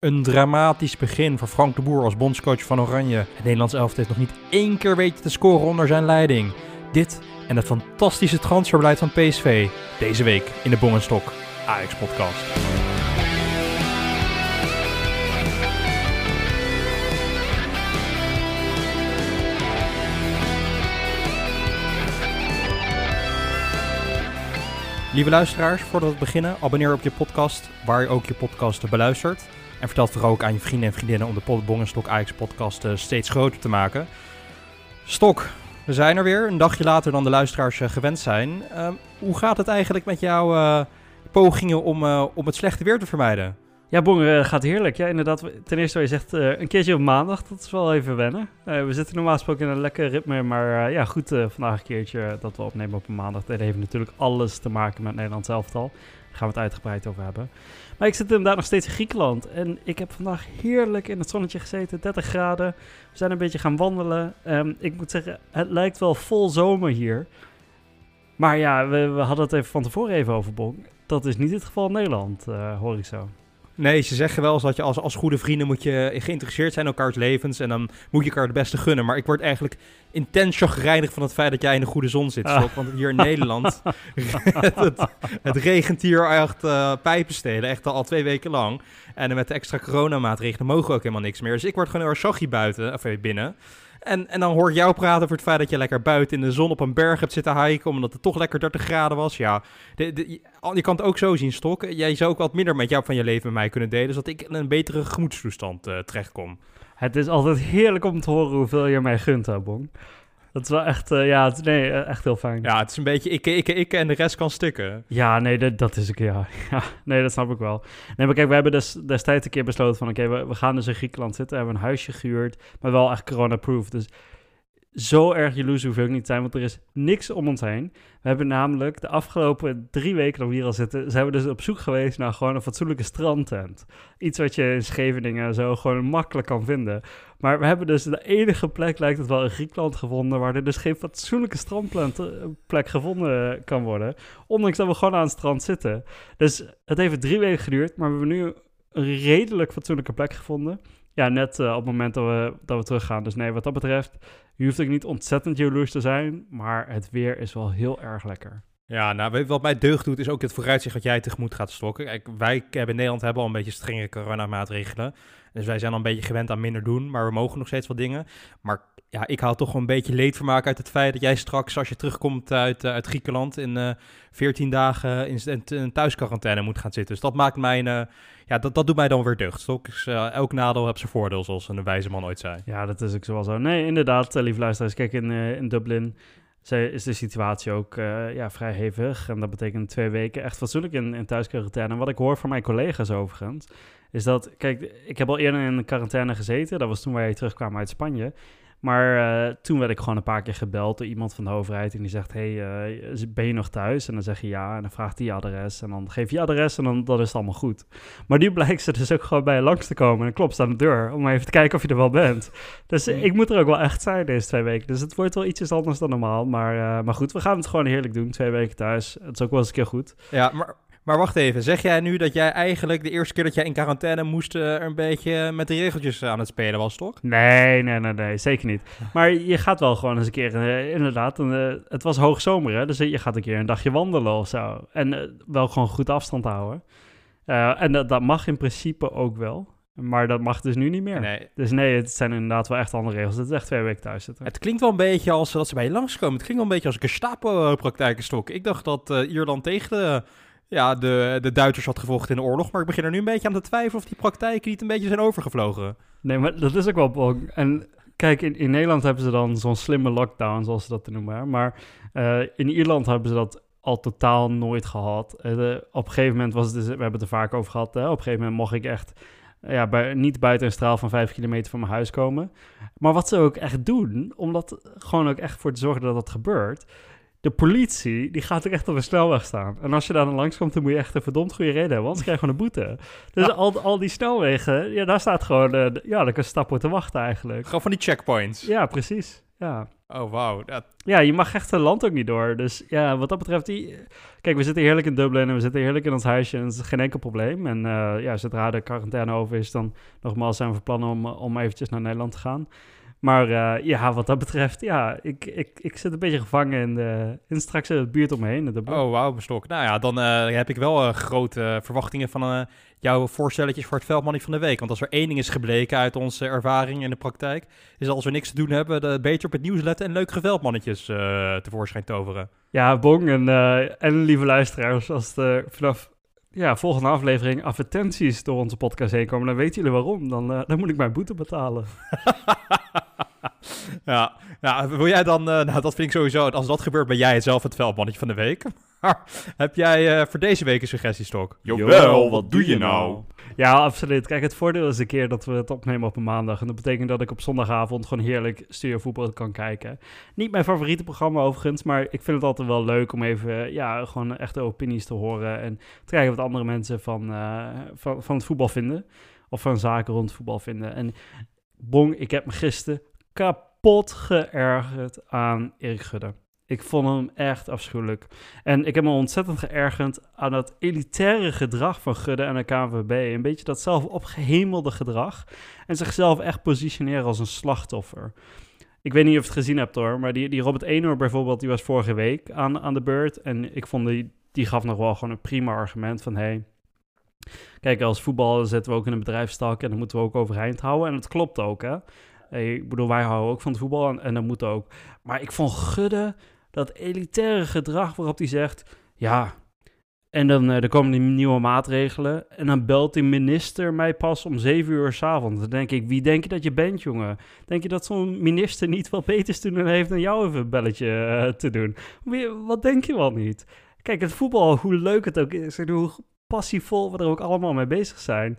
Een dramatisch begin voor Frank de Boer als bondscoach van Oranje. Het Nederlands elftal heeft nog niet één keer weten te scoren onder zijn leiding. Dit en het fantastische transferbeleid van PSV. Deze week in de Bongenstok Ajax podcast. Lieve luisteraars, voordat we beginnen, abonneer op je podcast, waar je ook je podcast beluistert. En vertel het vooral ook aan je vrienden en vriendinnen om de Potbong en Stok Ajax podcast eh, steeds groter te maken. Stok, we zijn er weer, een dagje later dan de luisteraars eh, gewend zijn. Ehm, hoe gaat het eigenlijk met jouw eh, pogingen om, om het slechte weer te vermijden? Ja, Bong, gaat heerlijk. Ja, inderdaad. Ten eerste, je zegt een keertje op maandag. Dat is wel even wennen. we zitten normaal gesproken in een lekker ritme. Maar ja, goed, vandaag een keertje dat we opnemen op een maandag. Dat heeft natuurlijk alles te maken met Nederland elftal. Daar gaan we het uitgebreid over hebben. Maar ik zit inderdaad nog steeds in Griekenland. En ik heb vandaag heerlijk in het zonnetje gezeten. 30 graden. We zijn een beetje gaan wandelen. Um, ik moet zeggen, het lijkt wel vol zomer hier. Maar ja, we, hadden het even van tevoren even over Bonk. Dat is niet het geval in Nederland, uh, hoor ik zo. Nee, ze zeggen wel eens dat je als, als goede vrienden moet je geïnteresseerd zijn in elkaars levens. En dan moet je elkaar het beste gunnen. Maar ik word eigenlijk intens gereinigd van het feit dat jij in de goede zon zit. Ah. Want hier in Nederland, het, het, regent hier echt uh, pijpen stelen. Echt al, twee weken lang. En met de extra coronamaatregelen mogen we ook helemaal niks meer. Dus ik word gewoon heel erg buiten, of eh, binnen. En, en dan hoor ik jou praten over het feit dat je lekker buiten in de zon op een berg hebt zitten hiken, omdat het toch lekker 30 graden was. Ja, je kan het ook zo zien, Stok. Jij zou ook wat minder met jou van je leven met mij kunnen delen, zodat ik in een betere gemoedstoestand uh, terechtkom. Het is altijd heerlijk om te horen hoeveel je mij gunt, Bong. Dat is wel echt, uh, ja, het, nee, eh, echt heel fijn. Ja, het is een beetje ik, ik, ik en de rest kan stukken. Ja, nee, dat, dat is ik, ja. ja. Nee, dat snap ik wel. Nee, maar kijk, we hebben dus destijds een keer besloten van, oké, we, we, gaan dus in Griekenland zitten, hebben een huisje gehuurd, maar wel echt corona-proof. Dus zo erg jaloers hoef ik niet zijn, want er is niks om ons heen. We hebben namelijk de afgelopen drie weken dat we hier al zitten, zijn we dus op zoek geweest naar gewoon een fatsoenlijke strandtent. Iets wat je in Scheveningen zo gewoon makkelijk kan vinden. Maar we hebben dus de enige plek, lijkt het wel, in Griekenland gevonden, waar er dus geen fatsoenlijke strandplek gevonden kan worden. Ondanks dat we gewoon aan het strand zitten. Dus het heeft drie weken geduurd, maar we hebben nu een redelijk fatsoenlijke plek gevonden. Ja, net uh, op het moment dat we, dat we teruggaan. Dus nee, wat dat betreft, je hoeft ook niet ontzettend jaloers te zijn, maar het weer is wel heel erg lekker. Ja, nou, wat mij deugd doet, is ook het vooruitzicht dat jij tegemoet gaat stokken. Kijk, wij hebben in Nederland hebben al een beetje strenge coronamaatregelen. Dus wij zijn al een beetje gewend aan minder doen, maar we mogen nog steeds wat dingen. Maar ja, ik haal toch een beetje leedvermaak uit het feit dat jij straks, als je terugkomt uit, uh, uit Griekenland, in uh, eh, 14 dagen in, een thuisquarantaine moet gaan zitten. Dus dat maakt mij, uh, ja, dat, dat doet mij dan weer deugd. Dus, elk nadeel heeft zijn voordeel, zoals een wijze man ooit zei. Ja, dat is ook zoals zo. Nee, inderdaad, lief luisteraars, kijk, in, in Dublin is de situatie ook ja, vrij hevig. En dat betekent twee weken echt fatsoenlijk in, in thuisquarantaine. En wat ik hoor van mijn collega's overigens, is dat, kijk, ik heb al eerder in quarantaine gezeten. Dat was toen wij terugkwamen uit Spanje. Maar uh, toen werd ik gewoon een paar keer gebeld door iemand van de overheid. En die zegt: Hey, uh, ben je nog thuis? En dan zeg je ja. En dan vraagt hij je adres. En dan geef je adres. En dan, dan is het allemaal goed. Maar nu blijkt ze dus ook gewoon bij je langs te komen. En klopt aan de deur. Om even te kijken of je er wel bent. Dus ik moet er ook wel echt zijn deze twee weken. Dus het wordt wel ietsjes anders dan normaal. Maar, uh, maar goed, we gaan het gewoon heerlijk doen. Twee weken thuis. Het is ook wel eens een keer goed. Ja, maar maar wacht even, zeg jij nu dat jij eigenlijk de eerste keer dat jij in quarantaine moest uh, een beetje met de regeltjes aan het spelen was, toch? Nee, nee, nee, nee, zeker niet. Maar je gaat wel gewoon eens een keer, uh, inderdaad, uh, het was hoogzomer, hè, dus je gaat een keer een dagje wandelen of zo. En wel gewoon goed afstand houden. en dat, dat mag in principe ook wel. Maar dat mag dus nu niet meer. Nee. Dus nee, het zijn inderdaad wel echt andere regels. Het is echt twee weken thuis zitten. Het klinkt wel een beetje als dat ze bij je langskomen. Het klinkt wel een beetje als een Gestapo-praktijkenstok. Ik dacht dat Ierland tegen de ja, de, de Duitsers had gevochten in de oorlog. Maar ik begin er nu een beetje aan te twijfelen of die praktijken niet een beetje zijn overgevlogen. Nee, maar dat is ook wel. En kijk, in, in Nederland hebben ze dan zo'n slimme lockdown, zoals ze dat noemen. Maar uh, in Ierland hebben ze dat al totaal nooit gehad. Uh, op een gegeven moment was het, dus, we hebben het er vaak over gehad. Op een gegeven moment mocht ik echt ja, niet buiten een straal van vijf kilometer van mijn huis komen. Maar wat ze ook echt doen, om dat gewoon ook echt voor te zorgen dat dat gebeurt de politie, die gaat ook echt op de snelweg staan. En als je daar dan langskomt, dan moet je echt een verdomd goede reden hebben, anders krijg je gewoon een boete. Dus al, al die snelwegen, ja, daar staat gewoon, uh, ja, daar kan stappen te wachten eigenlijk. Gewoon van die checkpoints. Ja, precies. Ja. Oh, wauw. Dat... Ja, je mag echt een land ook niet door. Dus ja, wat dat betreft... Die... Kijk, we zitten heerlijk in Dublin en we zitten heerlijk in ons huisje. En het is geen enkel probleem. En uh, ja, zodra de quarantaine over is, dan nogmaals zijn we plannen om, om eventjes naar Nederland te gaan. Maar uh, ja, wat dat betreft, ja, ik, ik, ik zit een beetje gevangen in, de, in straks het buurt om me heen. De oh, wauw, bestok. Nou ja, dan uh, heb ik wel uh, grote verwachtingen van jouw voorstelletjes voor het veldmannetje van de week. Want als er één ding is gebleken uit onze ervaring in de praktijk, is dat als we niks te doen hebben, de, beter op het nieuws letten en leuke veldmannetjes tevoorschijn toveren. Ja, bong en, en lieve luisteraars, als er vanaf ja, volgende aflevering advertenties door onze podcast heen komen, dan weten jullie waarom. Dan, dan moet ik mijn boete betalen. ja, ja, wil jij dan, uh, nou dat vind ik sowieso, als dat gebeurt ben jij zelf het veldmannetje van de week. heb jij uh, voor deze week een suggestiestok? Jawel, wat doe je nou? Ja, absoluut. Kijk, het voordeel is een keer dat we het opnemen op een maandag. En dat betekent dat ik op zondagavond gewoon heerlijk studiovoetbal kan kijken. Niet mijn favoriete programma overigens, maar ik vind het altijd wel leuk om even, ja, gewoon echte opinies te horen. En te kijken wat andere mensen van, uh, van, van het voetbal vinden. Of van zaken rond voetbal vinden. En bong, ik heb me gisteren kapot geërgerd aan Erik Gudde. Ik vond hem echt afschuwelijk. En ik heb me ontzettend geërgerd aan dat elitaire gedrag van Gudde en de KNVB. Een beetje dat zelf opgehemelde gedrag. En zichzelf echt positioneren als een slachtoffer. Ik weet niet of je het gezien hebt hoor, maar die, die Robert Eenhoor bijvoorbeeld, die was vorige week aan, aan de beurt. En ik vond die, die gaf nog wel gewoon een prima argument van... Hey, kijk, als voetballer zetten we ook in een bedrijfstak en dan moeten we ook overeind houden. En dat klopt ook hè. Ik bedoel, wij houden ook van het voetbal en, en dat moet ook. Maar ik vond Gudde, dat elitaire gedrag waarop hij zegt... Ja, en dan uh, er komen die nieuwe maatregelen. En dan belt die minister mij pas om zeven uur s'avonds. Dan denk ik, wie denk je dat je bent, jongen? Denk je dat zo'n minister niet wat beter te doen heeft dan jou even een belletje uh, te doen? Wat denk je wel niet? Kijk, het voetbal, hoe leuk het ook is en hoe passievol we er ook allemaal mee bezig zijn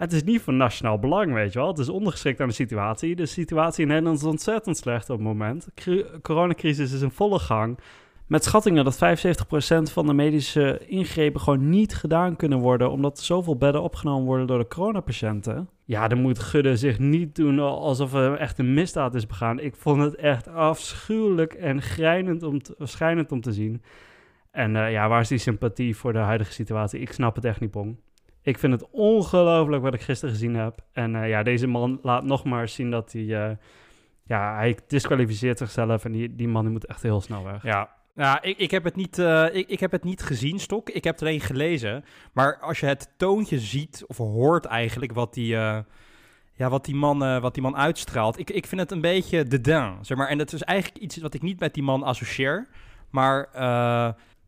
het is niet van nationaal belang, weet je wel. Het is ondergeschikt aan de situatie. De situatie in Nederland is ontzettend slecht op het moment. De coronacrisis is in volle gang. Met schattingen dat 75% van de medische ingrepen gewoon niet gedaan kunnen worden, omdat zoveel bedden opgenomen worden door de coronapatiënten. Ja, dan moet Gudde zich niet doen alsof er echt een misdaad is begaan. Ik vond het echt afschuwelijk en grijnend om te, schrijnend om te zien. En uh, ja, waar is die sympathie voor de huidige situatie? Ik snap het echt niet, Pong. Ik vind het ongelooflijk wat ik gisteren gezien heb. En uh, ja, deze man laat nog maar zien dat hij... Uh, ja, hij disqualificeert zichzelf en die, die man die moet echt heel snel weg. Ja, ja, ik, ik, heb het niet, uh, ik, ik heb het niet gezien, Stok. Ik heb het alleen gelezen. Maar als je het toontje ziet, of hoort eigenlijk, wat die, ja, wat die, man, wat die man uitstraalt. Ik, ik vind het een beetje de zeg maar. En dat is eigenlijk iets wat ik niet met die man associeer. Maar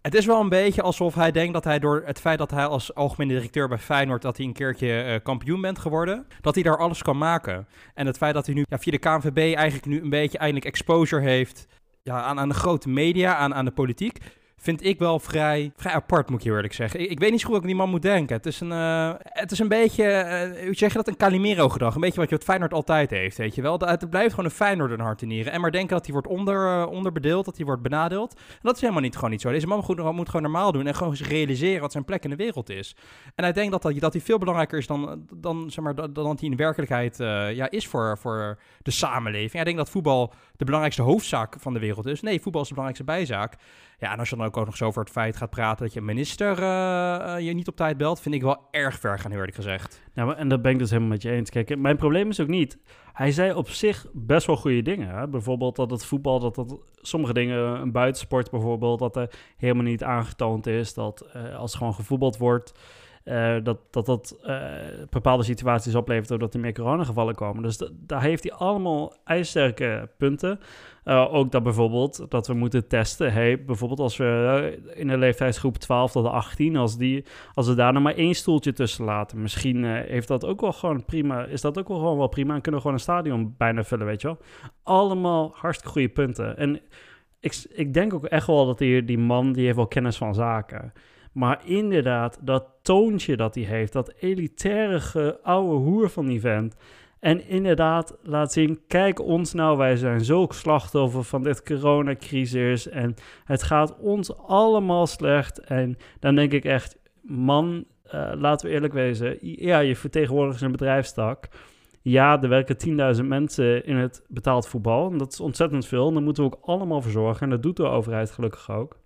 het is wel een beetje alsof hij denkt dat hij door het feit dat hij als algemeen directeur bij Feyenoord... dat hij een keertje uh, kampioen bent geworden, dat hij daar alles kan maken. En het feit dat hij nu ja, via de KNVB eigenlijk nu een beetje eindelijk exposure heeft... Ja, aan, aan de grote media, aan, aan de politiek vind ik wel vrij, vrij apart, moet je eerlijk zeggen. Ik, ik weet niet zo goed hoe ik die man moet denken. Het is een, uh, het is een beetje, uh, hoe zeg je dat, een Calimero-gedrag. Een beetje wat je het Feyenoord altijd heeft, weet je wel. Het blijft gewoon een Feyenoord een hart in nieren. En maar denken dat hij wordt onder, uh, onderbedeeld, dat hij wordt benadeeld. En dat is helemaal niet, gewoon niet zo. Deze man moet, gewoon normaal doen en gewoon zich realiseren wat zijn plek in de wereld is. En hij denkt dat, dat, dat hij veel belangrijker is dan, dan, zeg maar, dan, dan hij in werkelijkheid ja, is voor, voor de samenleving. Hij denkt dat voetbal de belangrijkste hoofdzaak van de wereld is. Nee, voetbal is de belangrijkste bijzaak. Ja, en als je dan ook, ook nog zo over het feit gaat praten dat je minister uh, je niet op tijd belt, vind ik wel erg ver gaan, eerlijk gezegd. Ja, en dat ben ik dus helemaal met je eens. Kijk, mijn probleem is ook niet. Hij zei op zich best wel goede dingen. Hè? Bijvoorbeeld dat het voetbal, dat, dat sommige dingen, een buitensport bijvoorbeeld, dat er helemaal niet aangetoond is. Dat uh, als gewoon gevoetbald wordt, uh, dat dat, dat uh, bepaalde situaties oplevert doordat er meer coronagevallen komen. Dus daar heeft hij allemaal ijzersterke punten. Uh, ook dat bijvoorbeeld dat we moeten testen. Hey, bijvoorbeeld als we in de leeftijdsgroep 12 tot 18, als, die, als we daar nog maar één stoeltje tussen laten. Misschien heeft dat ook wel gewoon prima. Is dat ook wel gewoon wel prima. En kunnen we gewoon een stadion bijna vullen, weet je wel. Allemaal hartstikke goede punten. En ik, ik denk ook echt wel dat die, die man, die heeft wel kennis van zaken. Maar inderdaad, dat toontje dat hij heeft, dat elitaire oude hoer van die vent. En inderdaad laat zien, kijk ons nou, wij zijn zulk slachtoffer van dit coronacrisis. En het gaat ons allemaal slecht. En dan denk ik echt, man, uh, laten we eerlijk wezen. Ja, je vertegenwoordigt een bedrijfstak. Ja, er werken 10.000 mensen in het betaald voetbal. En dat is ontzettend veel. En daar moeten we ook allemaal voor zorgen. En dat doet de overheid gelukkig ook.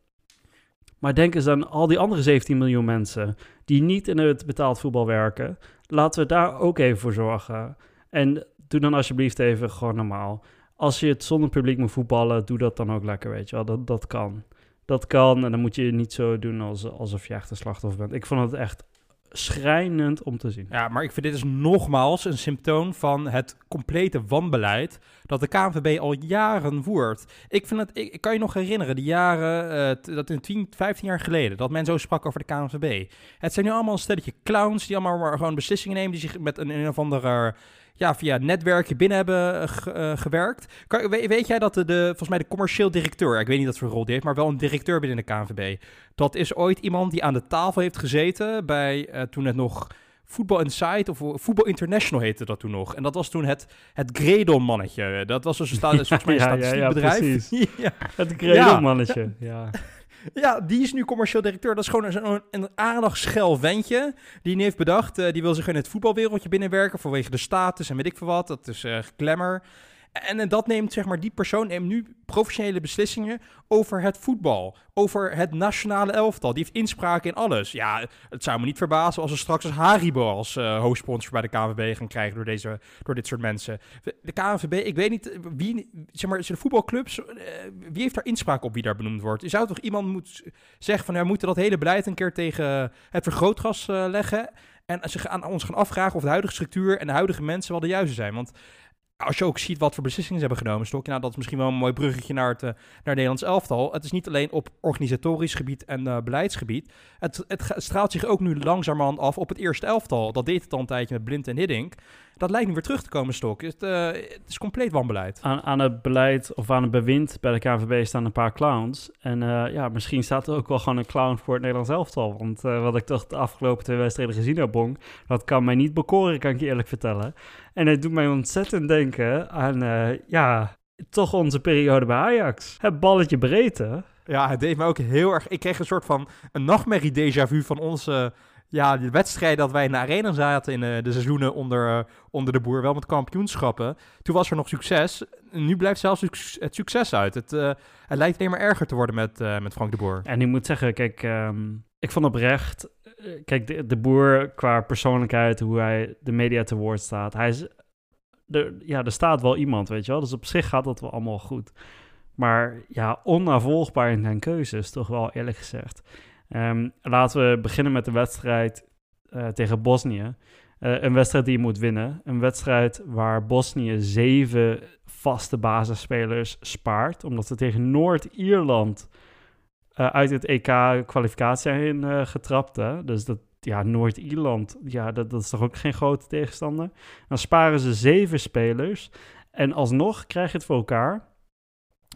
Maar denk eens aan al die andere 17 miljoen mensen die niet in het betaald voetbal werken. Laten we daar ook even voor zorgen. En doe dan alsjeblieft even gewoon normaal. Als je het zonder publiek moet voetballen, doe dat dan ook lekker, weet je wel. Dat, dat kan. Dat kan en dan moet je niet zo doen als, alsof je echt een slachtoffer bent. Ik vond het echt schrijnend om te zien. Ja, maar ik vind dit is nogmaals een symptoom van het complete wanbeleid dat de KNVB al jaren voert. Ik, vind het, ik, kan je nog herinneren, de jaren, uh, dat in 10, 15 jaar geleden, dat men zo sprak over de KNVB. Het zijn nu allemaal een stelletje clowns die allemaal gewoon beslissingen nemen, die zich met een, een of andere ja, via netwerken binnen hebben uh, gewerkt. Kan, weet, jij dat de, de, volgens mij de commercieel directeur, ik weet niet wat voor rol die heeft, maar wel een directeur binnen de KNVB. Dat is ooit iemand die aan de tafel heeft gezeten bij uh, toen het nog Voetbal Insight of Voetbal International heette dat toen nog. En dat was toen het, het Gredon-mannetje. Dat was dus een, volgens mij een ja, statistiekbedrijf. Ja, ja, het Gredon-mannetje, ja. Ja, die is nu commercieel directeur. Dat is gewoon een, een aardig schel ventje. Die heeft bedacht, uh, die wil zich in het voetbalwereldje binnenwerken vanwege de status en weet ik veel wat. Dat is uh. En, dat neemt, zeg maar, die persoon neemt nu professionele beslissingen over het voetbal. Over het nationale elftal. Die heeft inspraak in alles. Ja, het zou me niet verbazen als we straks als Haribo als uh, hoofdsponsor bij de KNVB gaan krijgen door, deze, door dit soort mensen. De KNVB, ik weet niet, wie, zeg maar, de voetbalclubs, uh, wie heeft daar inspraak op wie daar benoemd wordt? Je zou toch iemand moeten zeggen van, ja, we moeten dat hele beleid een keer tegen het vergrootgas uh, leggen. En ze gaan ons gaan afvragen of de huidige structuur en de huidige mensen wel de juiste zijn. Want als je ook ziet wat voor beslissingen ze hebben genomen, Stokje, nou, dat is misschien wel een mooi bruggetje naar het, uh, naar Nederlands elftal. Het is niet alleen op organisatorisch gebied en uh, beleidsgebied. Het, het, straalt zich ook nu langzamerhand af op het eerste elftal. Dat deed het al een tijdje met Blind en Hiddink. Dat lijkt nu weer terug te komen, Stok. Het, uh, het is compleet wanbeleid. Aan, aan het beleid of aan het bewind bij de KVB staan een paar clowns. En ja, misschien staat er ook wel gewoon een clown voor het Nederlands elftal. Want wat ik toch de afgelopen twee wedstrijden gezien heb, Bong, dat kan mij niet bekoren, kan ik je eerlijk vertellen. En het doet mij ontzettend denken aan, uh, ja, toch onze periode bij Ajax. Het balletje breedte. Ja, het deed me ook heel erg... Ik kreeg een soort van een nachtmerrie déjà vu van onze... Ja, de wedstrijd dat wij in de arena zaten in uh, de seizoenen onder, uh, onder de boer, wel met kampioenschappen. Toen was er nog succes. Nu blijft zelfs het succes uit. Het, uh, het lijkt alleen maar erger te worden met, met Frank de Boer. En ik moet zeggen, kijk, um, ik vond oprecht eh, kijk, de, de, boer qua persoonlijkheid, hoe hij de media te woord staat. Hij is, de, ja, er staat wel iemand, weet je wel. Dus op zich gaat dat wel allemaal goed. Maar ja, onnavolgbaar in zijn keuzes, toch wel eerlijk gezegd. Um, laten we beginnen met de wedstrijd uh, tegen Bosnië. Uh, een wedstrijd die je moet winnen. Een wedstrijd waar Bosnië zeven vaste basisspelers spaart. Omdat ze tegen Noord-Ierland uh, uit het EK-kwalificatie zijn uh, getrapt. Hè? Dus dat, ja, Noord-Ierland, ja, dat, dat is toch ook geen grote tegenstander. Dan sparen ze zeven spelers. En alsnog krijg je het voor elkaar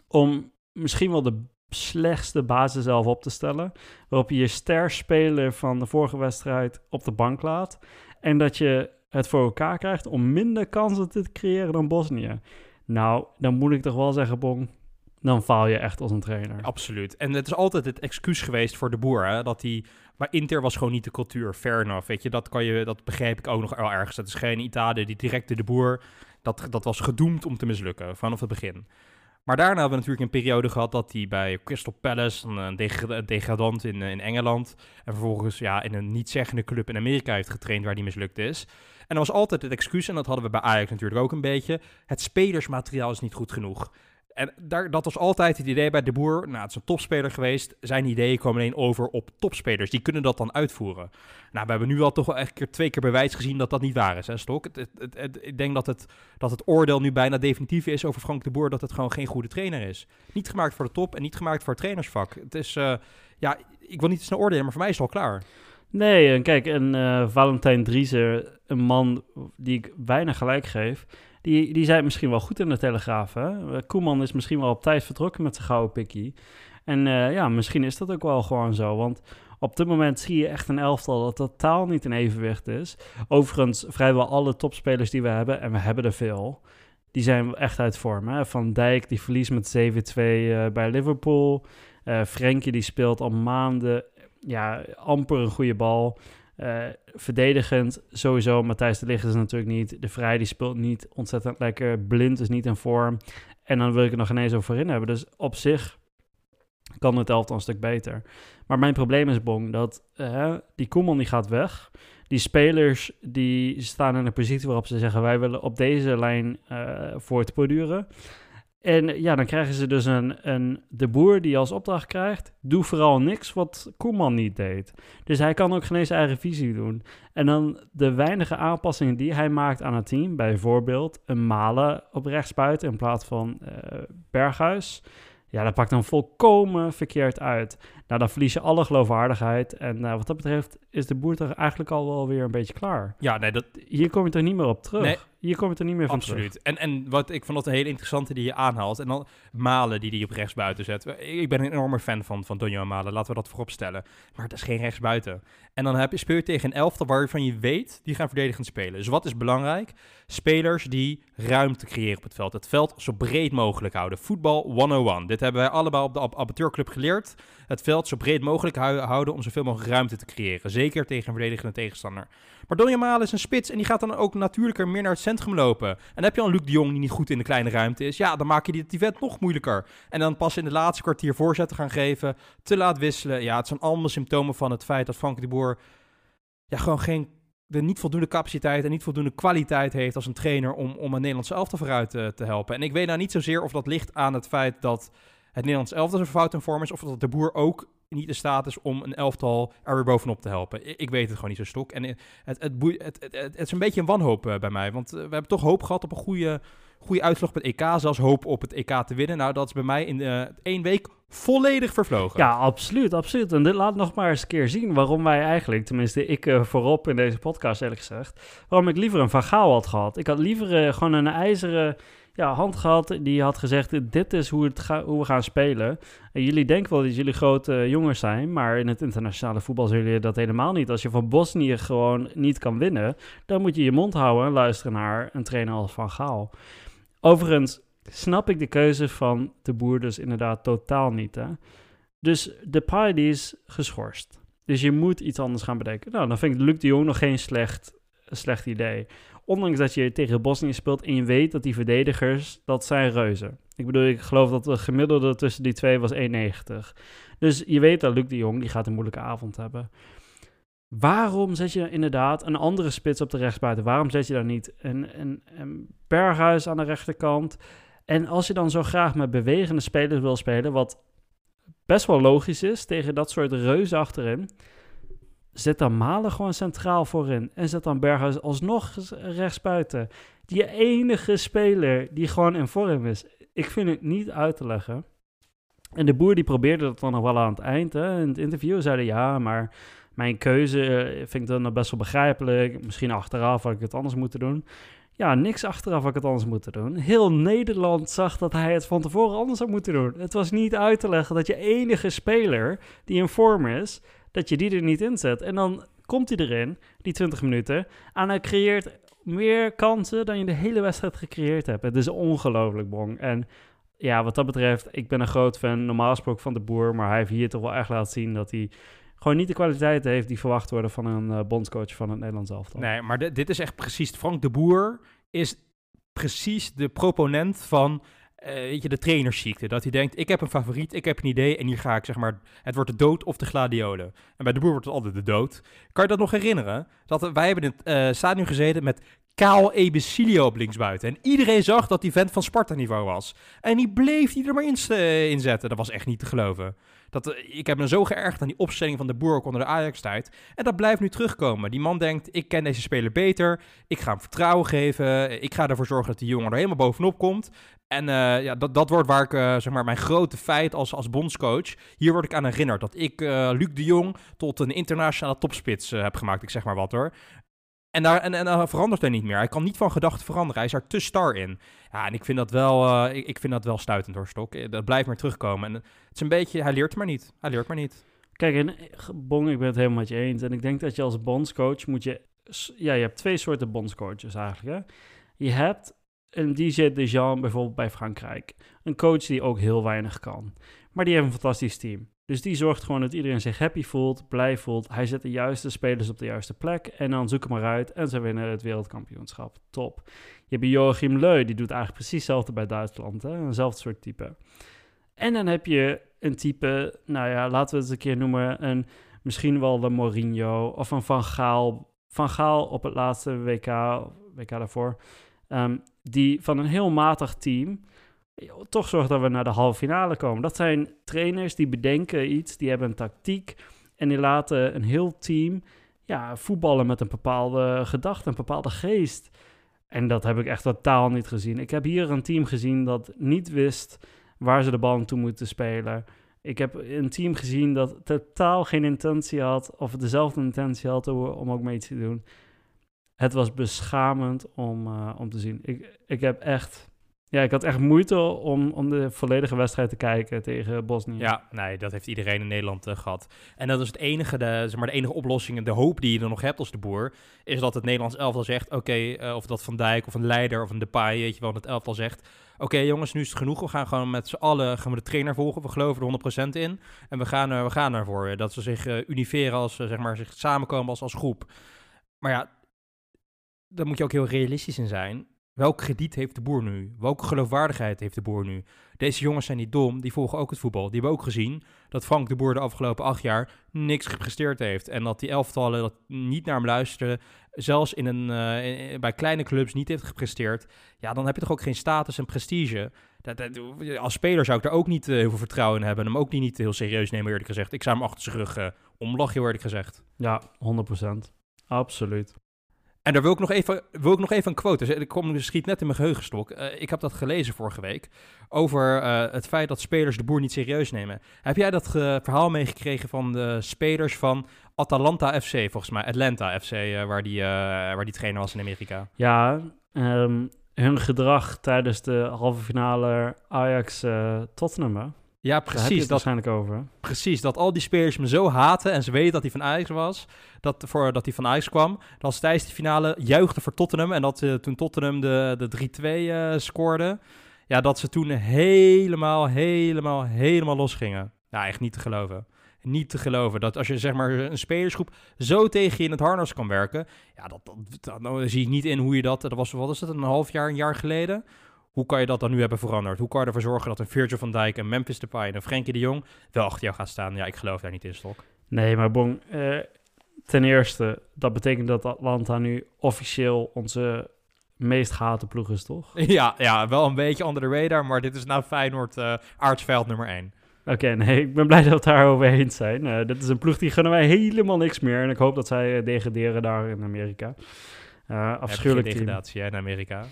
om misschien wel de slechtste basis zelf op te stellen. Waarop je je sterspeler van de vorige wedstrijd op de bank laat. En dat je het voor elkaar krijgt om minder kansen te creëren dan Bosnië. Nou, dan moet ik toch wel zeggen, Bong, dan faal je echt als een trainer. Absoluut. En het is altijd het excuus geweest voor de boer, hè, dat hij... Maar Inter was gewoon niet de cultuur, fair enough, weet je. Dat, kan je, dat begrijp ik ook nog wel ergens. Het is geen Italië die directe de boer... Dat, dat was gedoemd om te mislukken, vanaf het begin. Maar daarna hebben we natuurlijk een periode gehad dat hij bij Crystal Palace, een, degradant in, in Engeland, en vervolgens ja, in een niet-zeggende club in Amerika heeft getraind waar hij mislukt is. En er was altijd het excuus, en dat hadden we bij Ajax natuurlijk ook een beetje, het spelersmateriaal is niet goed genoeg. En daar, dat was altijd het idee bij de boer. Nou, het is een topspeler geweest. Zijn ideeën komen alleen over op topspelers. Die kunnen dat dan uitvoeren. Nou, we hebben nu al toch wel echt twee keer bewijs gezien dat dat niet waar is, hè, Stok? Het, het, ik denk dat het, dat het oordeel nu bijna definitief is over Frank de Boer... dat het gewoon geen goede trainer is. Niet gemaakt voor de top en niet gemaakt voor het trainersvak. Het is, uh, ja, ik wil niet snel oordelen, maar voor mij is het al klaar. Nee, en kijk, en uh, Valentijn Drieser, een man die ik weinig gelijk geef die, die zei misschien wel goed in de Telegraaf. Hè? Koeman is misschien wel op tijd vertrokken met zijn gouden pikkie. En uh, ja, misschien is dat ook wel gewoon zo. Want op dit moment zie je echt een elftal dat totaal niet in evenwicht is. Overigens, vrijwel alle topspelers die we hebben, en we hebben er veel, die zijn echt uit vorm. Hè? Van Dijk, die verliest met 7-2 uh, eh, bij Liverpool. Uh, Frenkie, die speelt al maanden ja, amper een goede bal. Uh, verdedigend sowieso, Matthijs de Ligt is natuurlijk niet. De Vrij die speelt niet ontzettend lekker. Blind is niet in vorm. En dan wil ik er nog ineens over in hebben. Dus op zich kan het elftal een stuk beter. Maar mijn probleem is, Bong, dat uh, die Koeman die gaat weg. Die spelers die staan in een positie waarop ze zeggen... wij willen op deze lijn uh, voortborduren. En ja, dan krijgen ze dus een, een de boer die als opdracht krijgt, doe vooral niks wat Koeman niet deed. Dus hij kan ook geen eens eigen visie doen. En dan de weinige aanpassingen die hij maakt aan het team, bijvoorbeeld een Malen op rechtsbuiten in plaats van uh, Berghuis. Ja, dat pakt dan volkomen verkeerd uit. Nou, dan verlies je alle geloofwaardigheid. En uh, wat dat betreft is de boer toch eigenlijk al wel weer een beetje klaar. Ja, nee, dat... Hier kom je er niet meer op terug. Nee, hier kom je er niet meer van Absoluut. En, en wat ik vond dat een hele interessante die je aanhaalt. En dan Malen die die op rechtsbuiten zet. Ik ben een enorme fan van, van Donjo Malen, laten we dat voorop stellen. Maar het is geen rechtsbuiten. En dan heb je, speel je tegen een elftal waarvan je weet, die gaan verdedigend spelen. Dus wat is belangrijk? Spelers die ruimte creëren op het veld. Het veld zo breed mogelijk houden. Voetbal 101. Dit hebben wij allebei op de amateurclub geleerd. Het veld zo breed mogelijk houden om zoveel mogelijk ruimte te creëren. Zeker tegen een verdedigende tegenstander. Maar Donny Malen is een spits en die gaat dan ook natuurlijker meer naar het centrum lopen. En dan heb je al Luc de Jong die niet goed in de kleine ruimte is. Ja, dan maak je die event nog moeilijker. En dan pas in de laatste kwartier voorzetten gaan geven, te laat wisselen. Ja, het zijn allemaal symptomen van het feit dat Frank de Boer ja, gewoon geen de niet voldoende capaciteit en niet voldoende kwaliteit heeft als een trainer om, om een Nederlandse elftal vooruit te, te helpen. En ik weet nou niet zozeer of dat ligt aan het feit dat het Nederlands elftal een fout in vorm is, of dat de boer ook niet in staat is om een elftal er weer bovenop te helpen. Ik weet het gewoon niet zo stok. En het, het, het, het, het is een beetje een wanhoop uh, bij mij, want uh, we hebben toch hoop gehad op een goede, goede uitslag op het EK, zelfs hoop op het EK te winnen. Nou, dat is bij mij in één week volledig vervlogen. Ja, absoluut, absoluut. En dit laat nog maar eens een keer zien waarom wij eigenlijk, tenminste ik voorop in deze podcast eerlijk gezegd, waarom ik liever een Van Gaal had gehad. Ik had liever gewoon een ijzeren ja, hand gehad die had gezegd, dit is hoe, het hoe we gaan spelen. En jullie denken wel dat jullie grote jongens zijn, maar in het internationale voetbal zullen jullie dat helemaal niet. Als je van Bosnië gewoon niet kan winnen, dan moet je je mond houden en luisteren naar een trainer als Van Gaal. Overigens snap ik de keuze van de boer dus inderdaad totaal niet. Hè? Dus de paai die is geschorst. Dus je moet iets anders gaan bedenken. Nou, dan vind ik Luc de Jong nog geen slecht, slecht idee. Ondanks dat je tegen Bosnië speelt en je weet dat die verdedigers, dat zijn reuzen. Ik bedoel, ik geloof dat de gemiddelde tussen die twee was 1,90. Dus je weet dat Luc de Jong, die gaat een moeilijke avond hebben. Waarom zet je inderdaad een andere spits op de rechtsbuiten? Waarom zet je dan niet een, een, een Berghuis aan de rechterkant? En als je dan zo graag met bewegende spelers wil spelen, wat best wel logisch is tegen dat soort reuzen achterin, zet dan Malen gewoon centraal voorin. En zet dan Berghuis alsnog rechtsbuiten. Die enige speler die gewoon in vorm is. Ik vind het niet uit te leggen. En de boer die probeerde dat dan nog wel aan het eind. Hè. In het interview zeiden ja, maar mijn keuze eh, vind ik dan best wel begrijpelijk. Misschien achteraf had ik het anders moeten doen. Ja, niks achteraf had ik het anders moeten doen. Heel Nederland zag dat hij het van tevoren anders had moeten doen. Het was niet uit te leggen dat je enige speler die in vorm is, dat je die er niet in zet. En dan komt hij erin, die 20 minuten, en hij creëert meer kansen dan je de hele wedstrijd gecreëerd hebt. Het is ongelooflijk, Bong. En ja, wat dat betreft, ik ben een groot fan, normaal gesproken van de boer, maar hij heeft hier toch wel echt laten zien dat hij gewoon niet de kwaliteit heeft die verwacht worden van een uh, bondscoach van het Nederlands elftal. Nee, maar dit is echt precies, Frank de Boer is precies de proponent van uh, weet je, de trainersziekte. Dat hij denkt, ik heb een favoriet, ik heb een idee en hier ga ik, zeg maar, het wordt de dood of de gladiolen. En bij de boer wordt het altijd de dood. Kan je dat nog herinneren? Dat wij hebben in het uh, stadion gezeten met Kaal Ebesilio op linksbuiten. En iedereen zag dat die vent van Sparta-niveau was. En die bleef die er maar in, uh, in zetten. Dat was echt niet te geloven. Dat, uh, ik heb me zo geërgerd aan die opstelling van de boer ook onder de Ajax-tijd. En dat blijft nu terugkomen. Die man denkt, ik ken deze speler beter. Ik ga hem vertrouwen geven. Ik ga ervoor zorgen dat die jongen er helemaal bovenop komt. En uh, ja, dat, dat wordt waar ik, uh, zeg maar, mijn grote feit als, als bondscoach. Hier word ik aan herinnerd dat ik Luc de Jong tot een internationale topspits heb gemaakt. Ik zeg maar wat hoor. En daar en, en, verandert hij niet meer. Hij kan niet van gedachten veranderen. Hij is er te star in. Ja, en ik vind dat wel, uh, ik, vind dat wel stuitend hoor, Stok. Dat blijft maar terugkomen. En het is een beetje, hij leert maar niet. Hij leert maar niet. Kijk, en Bong, ik ben het helemaal met je eens. En ik denk dat je als bondscoach moet je... Ja, je hebt twee soorten bondscoaches eigenlijk, hè. Je hebt een DJ Dejean bijvoorbeeld bij Frankrijk. Een coach die ook heel weinig kan. Maar die heeft een fantastisch team. Dus die zorgt gewoon dat iedereen zich happy voelt, blij voelt. Hij zet de juiste spelers op de juiste plek en dan zoek hem maar uit en ze winnen het wereldkampioenschap. Top. Je hebt Joachim Leu, die doet eigenlijk precies hetzelfde bij Duitsland. Hè? Eenzelfde soort type. En dan heb je een type, nou ja, laten we het een keer noemen, een, misschien wel de Mourinho of een Van Gaal. Van Gaal op het laatste WK, WK daarvoor, ehm, die van een heel matig team toch zorgt dat we naar de halve finale komen. Dat zijn trainers die bedenken iets, die hebben een tactiek en die laten een heel team ja, voetballen met een bepaalde gedachte, een bepaalde geest. En dat heb ik echt totaal niet gezien. Ik heb hier een team gezien dat niet wist waar ze de bal toe moeten spelen. Ik heb een team gezien dat totaal geen intentie had, of dezelfde intentie had om ook mee te doen. Het was beschamend om, uh, om te zien. Ik, ik heb echt ja, ik had echt moeite om, om de volledige wedstrijd te kijken tegen Bosnië. Ja, nee, dat heeft iedereen in Nederland uh, gehad. En dat is het enige, de, zeg maar, de enige oplossing en de hoop die je er nog hebt als de boer, is dat het Nederlands elftal zegt, oké, uh, of dat Van Dijk of een Leider of een Depay, weet je wel, het elftal zegt, oké jongens, nu is het genoeg, we gaan gewoon met z'n allen gaan we de trainer volgen, we geloven er 100% in en we gaan, uh, we gaan ervoor. Dat ze zich univeren als, zeg maar, zich samenkomen als, als groep. Maar ja, daar moet je ook heel realistisch in zijn. Welk krediet heeft de boer nu? Welke geloofwaardigheid heeft de boer nu? Deze jongens zijn niet dom, die volgen ook het voetbal. Die hebben ook gezien dat Frank de Boer de afgelopen acht jaar niks gepresteerd heeft. En dat die elftallen dat niet naar hem luisteren, zelfs in een, uh, bij kleine clubs niet heeft gepresteerd. Ja, dan heb je toch ook geen status en prestige. Dat, dat, als speler zou ik daar ook niet uh, heel veel vertrouwen in hebben. En hem ook niet, niet heel serieus nemen, eerlijk gezegd. Ik zou hem achter zijn rug uh, omlachen, eerlijk gezegd. Ja, 100%. Absoluut. En daar wil ik nog even, wil ik nog even een quote. Dus ik kom schiet net in mijn geheugenstok. Uh, ik heb dat gelezen vorige week. Over uh, het feit dat spelers de boer niet serieus nemen. Heb jij dat verhaal meegekregen van de spelers van Atalanta FC, volgens mij? Atlanta FC, waar, die, waar die trainer was in Amerika. Ja, um, hun gedrag tijdens de halve finale Ajax-Tottenham. Ja, precies. dat waarschijnlijk over. Precies, dat al die spelers me zo haten en ze weten dat hij van Ajax was, dat, voor, dat hij van Ajax kwam. Dat ze tijdens de finale juichten voor Tottenham en dat uh, toen Tottenham de, de 3-2 uh, scoorde, ja, dat ze toen helemaal, helemaal, helemaal losgingen. Ja, echt niet te geloven. Niet te geloven dat als je zeg maar een spelersgroep zo tegen je in het harnas kan werken, ja, dat, dat, dan zie ik niet in hoe je dat, dat was, wat is het, een half jaar, een jaar geleden, hoe kan je dat dan nu hebben veranderd? Hoe kan je ervoor zorgen dat een Virgil van Dijk, een Memphis Depay en een Frenkie de Jong wel achter jou gaan staan? Ja, ik geloof daar niet in, Stok. Nee, maar Bon, uh, ten eerste, dat betekent dat Atlanta nu officieel onze meest gehate ploeg is, toch? Ja, ja, wel een beetje onder de radar, maar dit is nou Feyenoord uh, aardsveld nummer 1. Oké, nee, ik ben blij dat we het daarover eens zijn. Uh, dit is een ploeg die gunnen wij helemaal niks meer. En ik hoop dat zij degraderen daar in Amerika. Uh, afschuwelijk degradatie in Amerika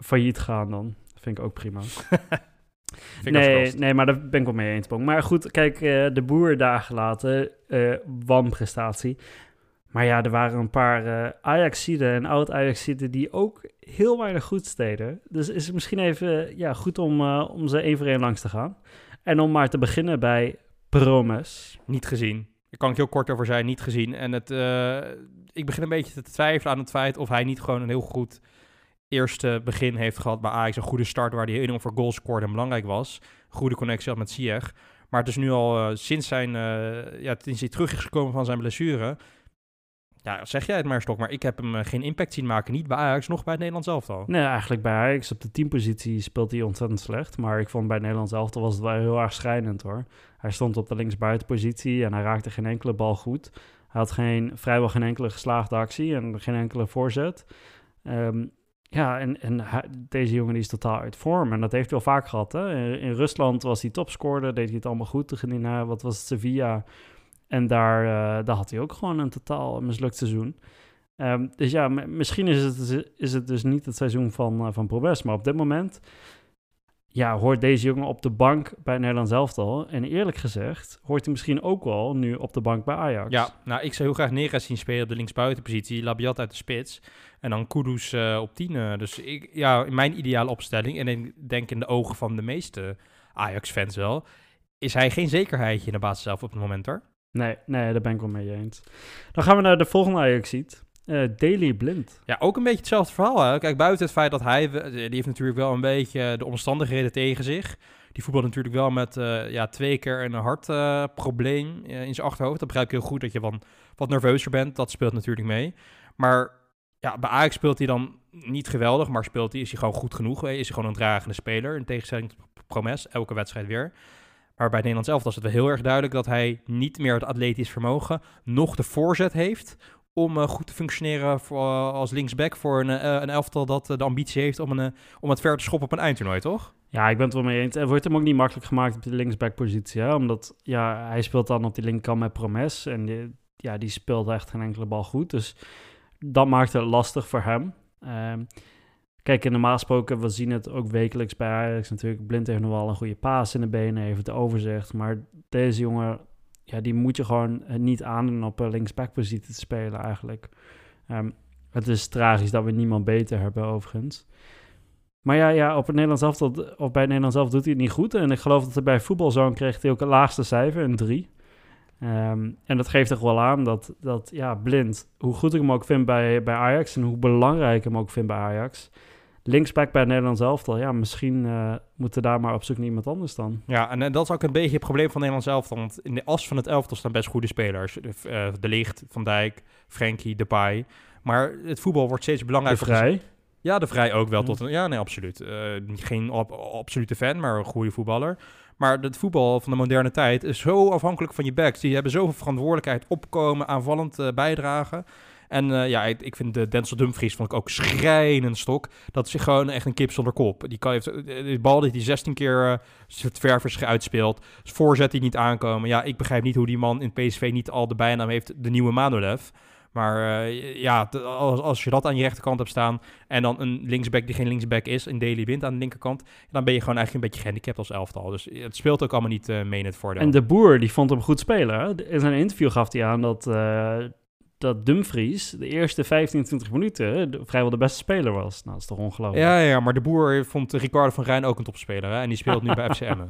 failliet gaan dan. vind ik ook prima. nee, nee, maar daar ben ik wel mee eens. Maar goed, kijk, uh, de boer daar gelaten, uh, wanprestatie. Maar ja, er waren een paar uh, Ajaxiden en oud-Ajaxiden die ook heel weinig goed deden. Dus is het misschien even ja, goed om, om ze één voor één langs te gaan. En om maar te beginnen bij Promes. Niet gezien. Daar kan ik heel kort over zijn, niet gezien. En het, ik begin een beetje te twijfelen aan het feit of hij niet gewoon een heel goed eerste begin heeft gehad bij Ajax. Een goede start waar hij enorm voor goals scoorde en belangrijk was. Goede connectie had met Ziyech. Maar het is nu al uh, sinds, zijn, uh, ja, sinds hij terug is gekomen van zijn blessure. Ja, zeg jij het maar, Stok. Maar ik heb hem uh, geen impact zien maken. Niet bij Ajax, nog bij het Nederlands elftal. Nee, eigenlijk bij Ajax op de teampositie speelt hij ontzettend slecht. Maar ik vond bij het Nederlands elftal was het wel heel erg schrijnend hoor. Hij stond op de linksbuitenpositie en hij raakte geen enkele bal goed. Hij had geen, vrijwel geen enkele geslaagde actie en geen enkele voorzet. Um, ja, en, en deze jongen die is totaal uit vorm. En dat heeft hij wel vaak gehad. Hè? In, Rusland was hij topscorer, deed hij het allemaal goed. Naar, wat was het, Sevilla. En daar, uh, daar had hij ook gewoon een totaal mislukt seizoen. Um, dus ja, misschien is het, is het dus niet het seizoen van, uh, van Probes. Maar op dit moment ja, hoort deze jongen op de bank bij Nederland elftal. En eerlijk gezegd hoort hij misschien ook wel nu op de bank bij Ajax. Ja, nou ik zou heel graag Neres zien spelen op de linksbuitenpositie. Labiat uit de spits. En dan Kudus uh, op 10. Dus ik, ja, in mijn ideale opstelling, en ik denk in de ogen van de meeste Ajax-fans wel, is hij geen zekerheidje in de basis zelf op het moment hoor. Nee, nee, daar ben ik wel mee eens. Dan gaan we naar de volgende Ajax-ziet. Uh, Daily Blind. Ja, ook een beetje hetzelfde verhaal. Kijk, buiten het feit dat hij... Die heeft natuurlijk wel een beetje de omstandigheden tegen zich. Die voetbal natuurlijk wel met uh, ja, twee keer een hartprobleem uh, in zijn achterhoofd. Dat begrijp ik heel goed dat je van wat nerveuzer bent. Dat speelt natuurlijk mee. Maar ja, bij Ajax speelt hij dan niet geweldig, maar speelt hij, is hij gewoon goed genoeg. Is hij gewoon een dragende speler, in tegenstelling tot Promes, elke wedstrijd weer. Maar bij Nederland zelf was het wel heel erg duidelijk dat hij niet meer het atletisch vermogen, nog de voorzet heeft om uh, goed te functioneren voor, uh, als linksback voor een, uh, een elftal dat de ambitie heeft om, een, om het ver te schoppen op een eindtoernooi, toch? Ja, ik ben het wel mee eens. Het wordt hem ook niet makkelijk gemaakt op de linksback-positie, omdat ja, hij speelt dan op die linkerkant met Promes en die, ja, die speelt echt geen enkele bal goed. Dus dat maakt het lastig voor hem. Um, kijk, in normaal gesproken, we zien het ook wekelijks bij Ajax natuurlijk. Blind heeft nog wel een goede paas in de benen, heeft het overzicht. Maar deze jongen, ja, die moet je gewoon niet aandoen op een linksback-positie te spelen eigenlijk. Um, het is tragisch dat we niemand beter hebben overigens. Maar ja, ja op het Nederlands elftal, of bij het Nederlands zelf doet hij het niet goed. En ik geloof dat hij bij voetbalzoon kreeg hij ook het laagste cijfer, een 3. Um, en dat geeft toch wel aan dat, dat ja, blind, hoe goed ik hem ook vind bij, bij Ajax en hoe belangrijk ik hem ook vind bij Ajax. Linksback bij het Nederlands elftal, ja, misschien uh, moeten daar maar op zoek naar iemand anders dan. Ja, en, en, dat is ook een beetje het probleem van Nederlands elftal. Want in de as van het elftal staan best goede spelers. Uh, de Licht, Van Dijk, Frenkie, Depay. Maar het voetbal wordt steeds belangrijker. De Vrij? Ja, de Vrij ook wel. Tot een, ja, nee, absoluut. Uh, geen absolute fan, maar een goede voetballer. Maar het voetbal van de moderne tijd is zo afhankelijk van je backs. Die hebben zoveel verantwoordelijkheid opkomen, aanvallend bijdragen. En uh, ja, ik, vind de Denzel Dumfries vond ik ook schrijnend stok. Dat is gewoon echt een kip zonder kop. Die kan, heeft, de bal die hij 16 keer uh, het ververs uitspeelt. Voorzet die niet aankomen. Ja, ik begrijp niet hoe die man in PSV niet al de bijnaam heeft de nieuwe Manolev. Maar ja, als, als je dat aan je rechterkant hebt staan en dan een linksback die geen linksback is, een Daily Wind aan de linkerkant, dan ben je gewoon eigenlijk een beetje gehandicapt als elftal. Dus het speelt ook allemaal niet mee in het voordeel. En de boer, die vond hem goed spelen. In zijn interview gaf hij aan dat, dat Dumfries de eerste 15, 20 minuten vrijwel de beste speler was. Nou, dat is toch ongelooflijk. Ja, ja, maar de boer vond Ricardo van Rijn ook een topspeler. Hè? En die speelt nu bij FCM.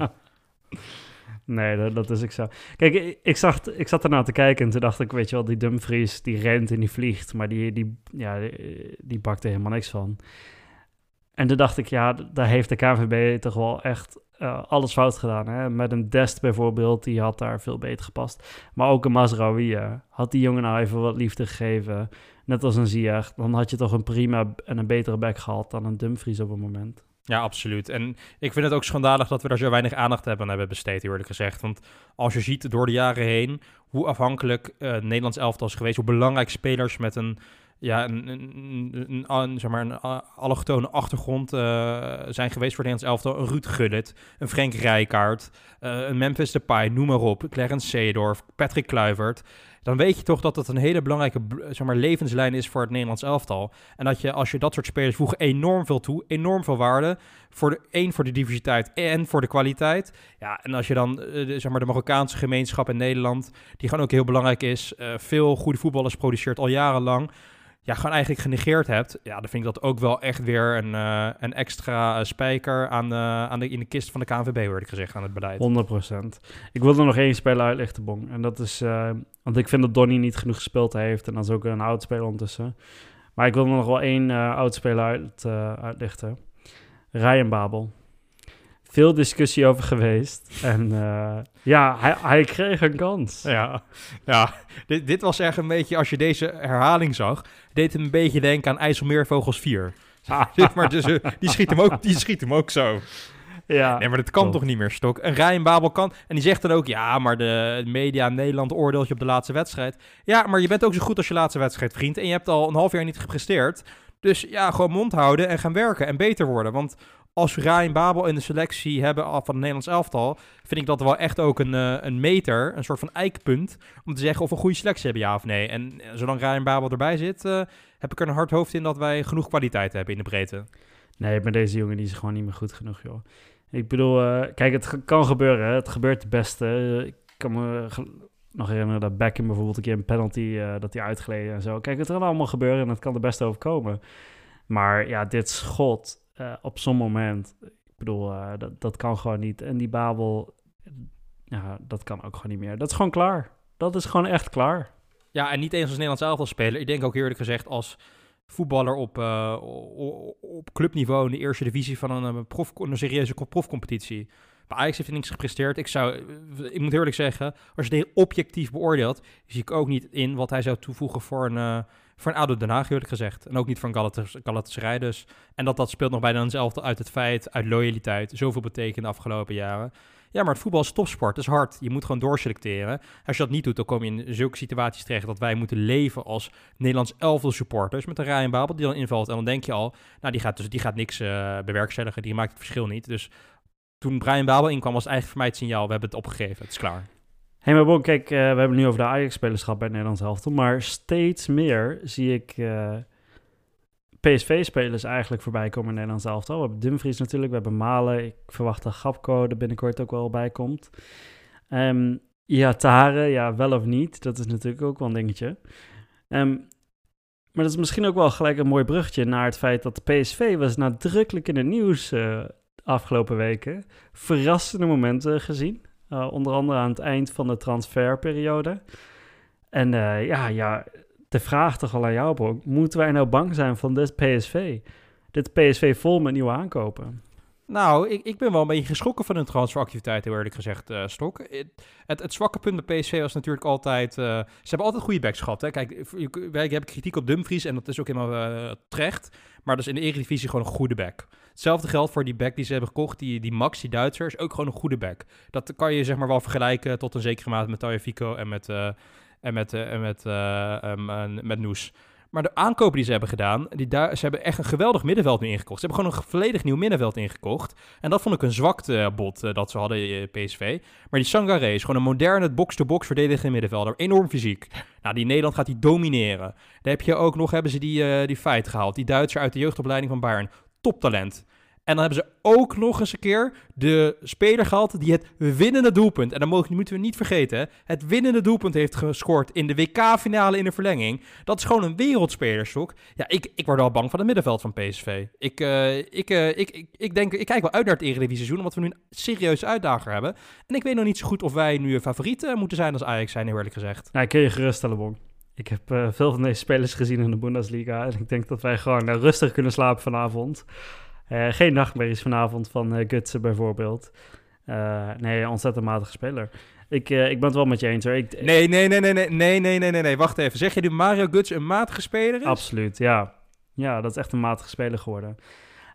Nee, dat, dat, is ik zo. Kijk, ik, zag, ik zat ernaar te kijken en toen dacht ik, weet je wel, die Dumfries, die rent en die vliegt, maar die, die, ja, die, die bakt er helemaal niks van. En toen dacht ik, ja, daar heeft de KVB toch wel echt uh, alles fout gedaan. Hè? Met een Dest bijvoorbeeld, die had daar veel beter gepast. Maar ook een Mazraoui, had die jongen nou even wat liefde gegeven, net als een Ziyech, dan had je toch een prima en een betere back gehad dan een Dumfries op het moment. Ja, absoluut. En ik vind het ook schandalig dat we daar zo weinig aandacht hebben hebben besteed, eerlijk gezegd. Want als je ziet door de jaren heen hoe afhankelijk uh, Nederlands elftal is geweest, hoe belangrijk spelers met een, ja, een, een, een, zeg maar een allochtone achtergrond uh, zijn geweest voor Nederlands elftal. Een Ruud Gullit, een Frank Rijkaard, uh, een Memphis Depay, noem maar op. Clarence Seedorf, Patrick Kluivert dan weet je toch dat het een hele belangrijke zeg maar, levenslijn is voor het Nederlands elftal. En dat je, als je dat soort spelers voegen, enorm veel toe, enorm veel waarde. Voor de, één, voor de diversiteit en voor de kwaliteit. Ja, en als je dan zeg maar, de Marokkaanse gemeenschap in Nederland, die gewoon ook heel belangrijk is, veel goede voetballers produceert al jarenlang ja, gewoon eigenlijk genegeerd hebt, ja, dan vind ik dat ook wel echt weer een, uh, een extra uh, spijker aan de, aan de, in de kist van de KNVB, word ik gezegd, aan het beleid. 100%. Ik wil er nog één speler uitlichten, Bong. En dat is, uh, want ik vind dat Donny niet genoeg gespeeld heeft. En dat is ook een oud speler ondertussen. Maar ik wil er nog wel één oud speler uit, uitlichten. Ryan Babel veel discussie over geweest. En uh, ja, hij, hij, kreeg een kans. Ja, ja. Dit, dit was echt een beetje, als je deze herhaling zag, deed hem een beetje denken aan IJsselmeervogels 4. maar dus, uh, die, schiet hem ook, die schiet hem ook zo. Ja, nee, maar dat kan toch niet meer, Stok? Een Ryan Babel kan. En die zegt dan ook, ja, maar de media in Nederland oordeelt je op de laatste wedstrijd. Ja, maar je bent ook zo goed als je laatste wedstrijd, vriend. En je hebt al een half jaar niet gepresteerd. Dus ja, gewoon mond houden en gaan werken en beter worden. Want als Ryan Babel in de selectie hebben van het Nederlands elftal, vind ik dat wel echt ook een, uh, een meter, een soort van eikpunt, om te zeggen of we een goede selectie hebben, ja of nee. En uh, zolang Ryan Babel erbij zit, uh, heb ik er een hard hoofd in dat wij genoeg kwaliteit hebben in de breedte. Nee, maar deze jongen die is gewoon niet meer goed genoeg, joh. Ik bedoel, kijk, het kan gebeuren, het gebeurt het beste. Ik kan me nog herinneren dat Beckham bijvoorbeeld een keer een penalty, dat hij uitgeleden en zo. Kijk, het kan allemaal gebeuren en het kan er best overkomen. Maar ja, dit schot, uh, op zo'n moment. Ik bedoel, uh, dat, dat kan gewoon niet. En die Babel, ja, dat kan ook gewoon niet meer. Dat is gewoon klaar. Dat is gewoon echt klaar. Ja, en niet eens als Nederlands elftal speler. Ik denk ook eerlijk gezegd als voetballer op, uh, op clubniveau in de eerste divisie van een, prof, een serieuze profcompetitie. Bij Ajax heeft hij niks gepresteerd. Ik, zou, ik moet eerlijk zeggen, als je het objectief beoordeelt, zie ik ook niet in wat hij zou toevoegen voor een, een ADO Den Haag, eerlijk gezegd. En ook niet voor een Galatasaray, Galatasaray dus. En dat dat speelt nog bij hetzelfde uit het feit, uit loyaliteit, zoveel betekent de afgelopen jaren. Ja, maar het voetbal is topsport, dat is hard. Je moet gewoon doorselecteren. Als je dat niet doet, dan kom je in zulke situaties terecht dat wij moeten leven als Nederlands elftal supporters met een Ryan Babel die dan invalt. En dan denk je al, nou die gaat, dus, die gaat niks uh, bewerkstelligen, die maakt het verschil niet. Dus toen Brian Babel inkwam, was eigenlijk voor mij het signaal, we hebben het opgegeven, het is klaar. Hé, maar bon, kijk, uh, we hebben nu over de Ajax-spelerschap bij Nederlands elftal, maar steeds meer zie ik uh, PSV-spelers eigenlijk voorbij komen in Nederlands elftal. We hebben Dumfries natuurlijk, we hebben Malen. Ik verwacht dat Gapco er binnenkort ook wel bij komt. Um, ja, Tare, ja, wel of niet. Dat is natuurlijk ook wel een dingetje. Um, maar dat is misschien ook wel gelijk een mooi bruggetje naar het feit dat PSV was nadrukkelijk in het nieuws uh, afgelopen weken. Verrassende momenten gezien. Uh, onder andere aan het eind van de transferperiode. En uh, ja, ja, de vraag toch al aan jou, Bro. Moeten wij nou bang zijn van dit PSV? Dit PSV vol met nieuwe aankopen. Nou, ik, ik ben wel een beetje geschrokken van hun transferactiviteit, heel eerlijk gezegd, uh, Stok. Het, het, zwakke punt bij PSV was natuurlijk altijd... Uh, ze hebben altijd goede backs gehad. Hè? Kijk, wij hebben kritiek op Dumfries en dat is ook helemaal uh, terecht. Maar dat is in de Eredivisie gewoon een goede back. Hetzelfde geldt voor die back die ze hebben gekocht, die, die Max, die Duitser, is ook gewoon een goede back. Dat kan je zeg maar wel vergelijken tot een zekere mate met Taya Fico en met en met, en met, met Noes. Maar de aankopen die ze hebben gedaan, die daar, ze hebben echt een geweldig middenveld nu ingekocht. Ze hebben gewoon een volledig nieuw middenveld ingekocht. En dat vond ik een zwakte bot uh, dat ze hadden, PSV. Maar die Sangaré is gewoon een moderne box-to-box verdedigende middenvelder. Enorm fysiek. Nou, die Nederland gaat die domineren. Daar heb je ook nog, hebben ze die, die feit gehaald. Die Duitser uit de jeugdopleiding van Bayern. Toptalent. En dan hebben ze ook nog eens een keer de speler gehad die het winnende doelpunt, en mogen, moeten we niet vergeten, het winnende doelpunt heeft gescoord in de WK-finale in de verlenging. Dat is gewoon een wereldspelersstok. Ja, ik, ik word wel bang van het middenveld van PSV. Ik, uh, ik, uh, ik, ik, ik, denk, ik kijk wel uit naar het Eredivisie seizoen, omdat we nu een serieuze uitdager hebben. En ik weet nog niet zo goed of wij nu een favoriet uh, moeten zijn als Ajax zijn, eerlijk gezegd. Nou, ik kun je geruststellen, Bon. Ik heb veel van deze spelers gezien in de Bundesliga en ik denk dat wij gewoon rustig kunnen slapen vanavond. Uh, geen nachtmerries vanavond van uh, Gutsen bijvoorbeeld. Uh, nee, ontzettend matige speler. Ik, ik ben het wel met je eens hoor. Ik, nee, nee, nee, nee, nee, nee, nee, nee, nee, nee, wacht even. Zeg je nu Mario Guts een matige speler is? Absoluut, ja. Ja, dat is echt een matige speler geworden.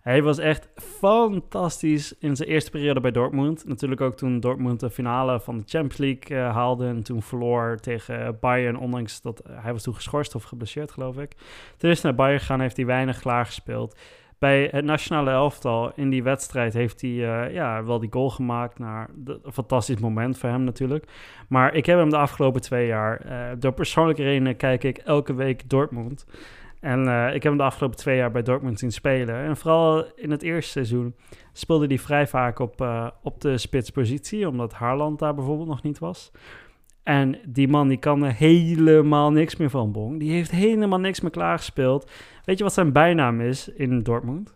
Hij was echt fantastisch in zijn eerste periode bij Dortmund. Natuurlijk ook toen Dortmund de finale van de Champions League uh, haalde. En toen verloor tegen Bayern, ondanks dat hij was toen geschorst of geblesseerd, geloof ik. Toen is hij naar Bayern gegaan, heeft hij weinig klaargespeeld bij het nationale elftal in die wedstrijd heeft hij uh, ja, wel die goal gemaakt. Naar een fantastisch moment voor hem natuurlijk. Maar ik heb hem de afgelopen twee jaar, uh, door persoonlijke redenen kijk ik elke week Dortmund. En uh, ik heb hem de afgelopen twee jaar bij Dortmund zien spelen. En vooral in het eerste seizoen speelde hij vrij vaak op, op de spitspositie, omdat Haarland daar bijvoorbeeld nog niet was. En die man die kan er helemaal niks meer van, Bong. Die heeft helemaal niks meer klaargespeeld. Weet je wat zijn bijnaam is in Dortmund?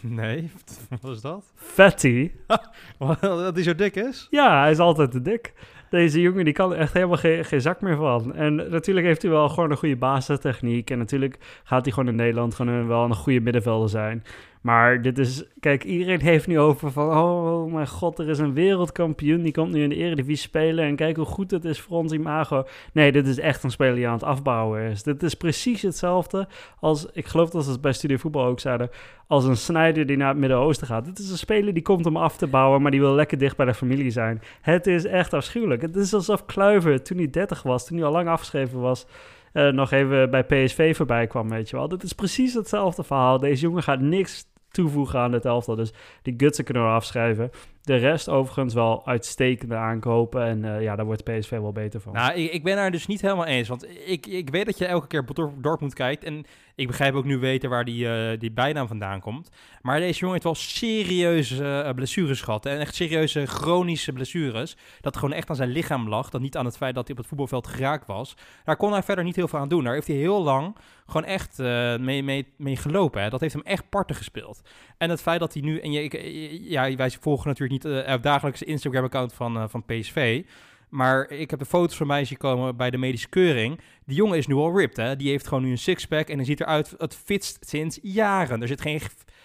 Nee, wat is dat? Fatty. dat hij zo dik is? Ja, hij is altijd te dik. Deze jongen die kan er echt helemaal geen, geen zak meer van. En natuurlijk heeft hij wel gewoon een goede basistechniek. En natuurlijk gaat hij gewoon in Nederland gewoon wel een goede middenvelder zijn. Maar dit is, kijk, iedereen heeft nu over van, oh, mijn god, er is een wereldkampioen, die komt nu in de Eredivisie spelen en kijk hoe goed het is voor ons imago. Nee, dit is echt een speler die aan het afbouwen is. Dit is precies hetzelfde als, ik geloof dat ze het bij Studio Voetbal ook zeiden, als een snijder die naar het Midden-Oosten gaat. Dit is een speler die komt om af te bouwen, maar die wil lekker dicht bij de familie zijn. Het is echt afschuwelijk. Het is alsof Kluiver, toen hij 30 was, toen hij al lang afgeschreven was, uh, nog even bij PSV voorbij kwam, weet je wel. Dit is precies hetzelfde verhaal. Deze jongen gaat niks toevoegen aan het elftal. Dus die gutsen kunnen we afschrijven. De rest overigens wel uitstekende aankopen. En uh, ja, daar wordt PSV wel beter van. Nou, ik, ik, ben daar dus niet helemaal eens. Want ik, ik weet dat je elke keer Dortmund kijkt. En ik begrijp ook nu weten waar die, uh, die bijnaam vandaan komt. Maar deze jongen heeft wel serieuze uh, blessures gehad. En echt serieuze chronische blessures. Dat gewoon echt aan zijn lichaam lag. Dat niet aan het feit dat hij op het voetbalveld geraakt was. Daar kon hij verder niet heel veel aan doen. Daar heeft hij heel lang gewoon echt mee, mee, mee gelopen. Hè. Dat heeft hem echt parten gespeeld. En het feit dat hij nu... En je, ja, wij volgen natuurlijk niet uh, dagelijkse Instagram-account van, uh, van PSV. Maar ik heb de foto's van mij zien komen bij de medische keuring. Die jongen is nu al ripped, hè. Die heeft gewoon nu een sixpack en hij ziet eruit het fitst sinds jaren. Er zit geen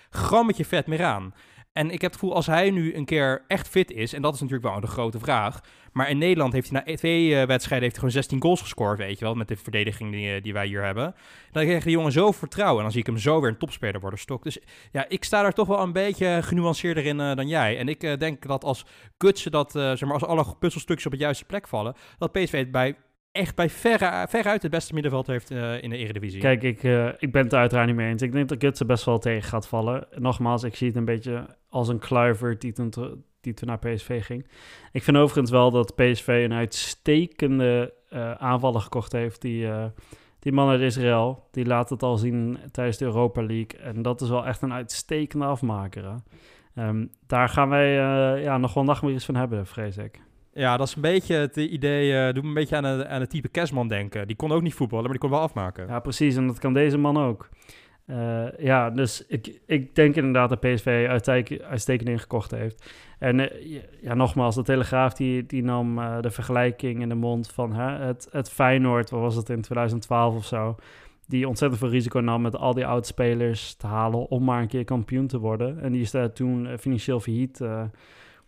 grammetje vet meer aan. En ik heb het gevoel, als hij nu een keer echt fit is, en dat is natuurlijk wel de grote vraag. Maar in Nederland heeft hij na twee uh, wedstrijden heeft hij gewoon 16 goals gescoord, weet je wel, met de verdediging die, eh, die wij hier hebben. Dan krijgt de jongen zo vertrouwen en dan zie ik hem zo weer een topspeler worden stok. Dus ja, ik sta daar toch wel een beetje genuanceerder in uh, dan jij. En ik denk dat als Gutsen dat, zeg maar, als alle puzzelstukjes op het juiste plek vallen, dat PSV bij echt bij verre, veruit het beste middenveld heeft uh, in de Eredivisie. Kijk, ik, uh, ik ben het uiteraard niet mee eens. Ik denk dat Gutsen best wel tegen gaat vallen. Nogmaals, ik zie het een beetje als een kluiver die toen, die toen naar PSV ging. Ik vind overigens wel dat PSV een uitstekende uh, aanvaller gekocht heeft. Die, die man uit Israël, die laat het al zien tijdens de Europa League. En dat is wel echt een uitstekende afmaker. Um, daar gaan wij ja, nog wel nachtmerries van hebben, vrees ik. Ja, dat is een beetje het idee, uh, doet me een beetje aan, de, aan het type Kerstman denken. Die kon ook niet voetballen, maar die kon wel afmaken. Ja, precies. En dat kan deze man ook. Uh, ja, dus ik, ik denk inderdaad dat PSV uitstekend ingekocht heeft. En uh, ja, nogmaals, de Telegraaf die, die nam de vergelijking in de mond van hè, het, het Feyenoord, wat was het in 2012 of zo, die ontzettend veel risico nam met al die oudspelers te halen om maar een keer kampioen te worden. En die is daar toen financieel failliet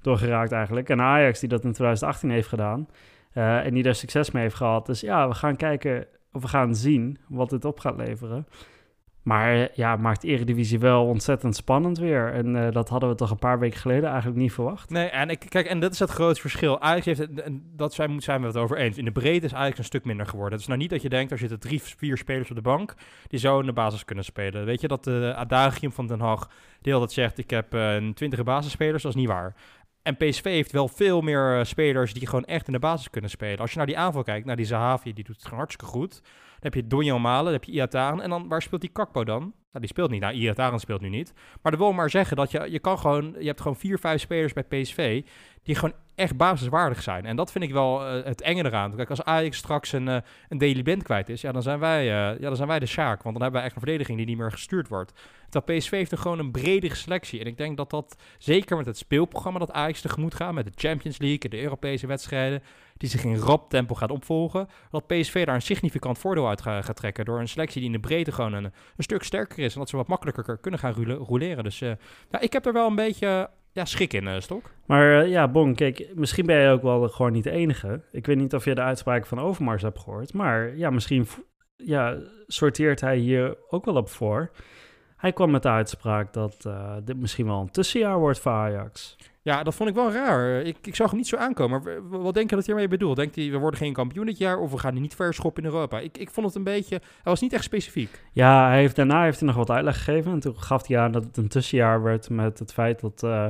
doorgeraakt eigenlijk. En Ajax die dat in 2018 heeft gedaan uh, en die daar succes mee heeft gehad. Dus ja, we gaan kijken of we gaan zien wat dit op gaat leveren. Maar ja, maakt Eredivisie wel ontzettend spannend weer. En uh, dat hadden we toch een paar weken geleden eigenlijk niet verwacht. Nee, en ik, kijk, en dat is het grote verschil. Ajax heeft, en dat zijn, zijn we het over eens. In de breedte is Ajax een stuk minder geworden. Het is nou niet dat je denkt, er zitten drie, vier spelers op de bank, die zo in de basis kunnen spelen. Weet je, dat de adagium van Den Haag deel dat zegt, ik heb uh, twintig basisspelers, dat is niet waar. En PSV heeft wel veel meer eh, spelers die gewoon echt in de basis kunnen spelen. Als je naar die aanval kijkt, naar die Zahavi, die doet het gewoon hartstikke goed. Dan heb je Donjo Malen, dan heb je Iataren. En dan, waar speelt die Kakpo dan? Nou, die speelt niet. Nou, Iataren speelt nu niet. Maar dat wil maar zeggen dat je, je kan gewoon... Je hebt gewoon vier, vijf spelers bij PSV die gewoon echt basiswaardig zijn. En dat vind ik wel uh, het enge eraan. Kijk, als Ajax straks een, uh, een Daily Band kwijt is, ja, dan zijn wij, uh, ja, dan zijn wij de Sjaak. Want dan hebben wij echt een verdediging die niet meer gestuurd wordt. Terwijl PSV heeft er gewoon een bredere selectie. En ik denk dat dat, zeker met het speelprogramma dat Ajax tegemoet gaat, met de Champions League en de Europese wedstrijden, die zich in rap tempo gaat opvolgen, dat PSV daar een significant voordeel uit gaat, trekken door een selectie die in de breedte gewoon een, een stuk sterker is en dat ze wat makkelijker kunnen gaan roleren. Dus ja, ik heb er wel een beetje ja, schik in, uh, Stok. Maar uh, ja, Bon, kijk, misschien ben je ook wel gewoon niet de enige. Ik weet niet of je de uitspraak van Overmars hebt gehoord, maar ja, misschien ja, sorteert hij hier ook wel op voor. Hij kwam met de uitspraak dat uh, dit misschien wel een tussenjaar wordt voor Ajax. Ja, dat vond ik wel raar. Ik, ik zag hem niet zo aankomen. Maar wat denk je dat hij ermee bedoelt? Denkt hij, we worden geen kampioen dit jaar of we gaan niet verschoppen in Europa? Ik, ik vond het een beetje... Hij was niet echt specifiek. Ja, hij heeft, daarna heeft hij nog wat uitleg gegeven. En toen gaf hij aan dat het een tussenjaar werd met het feit dat... Uh,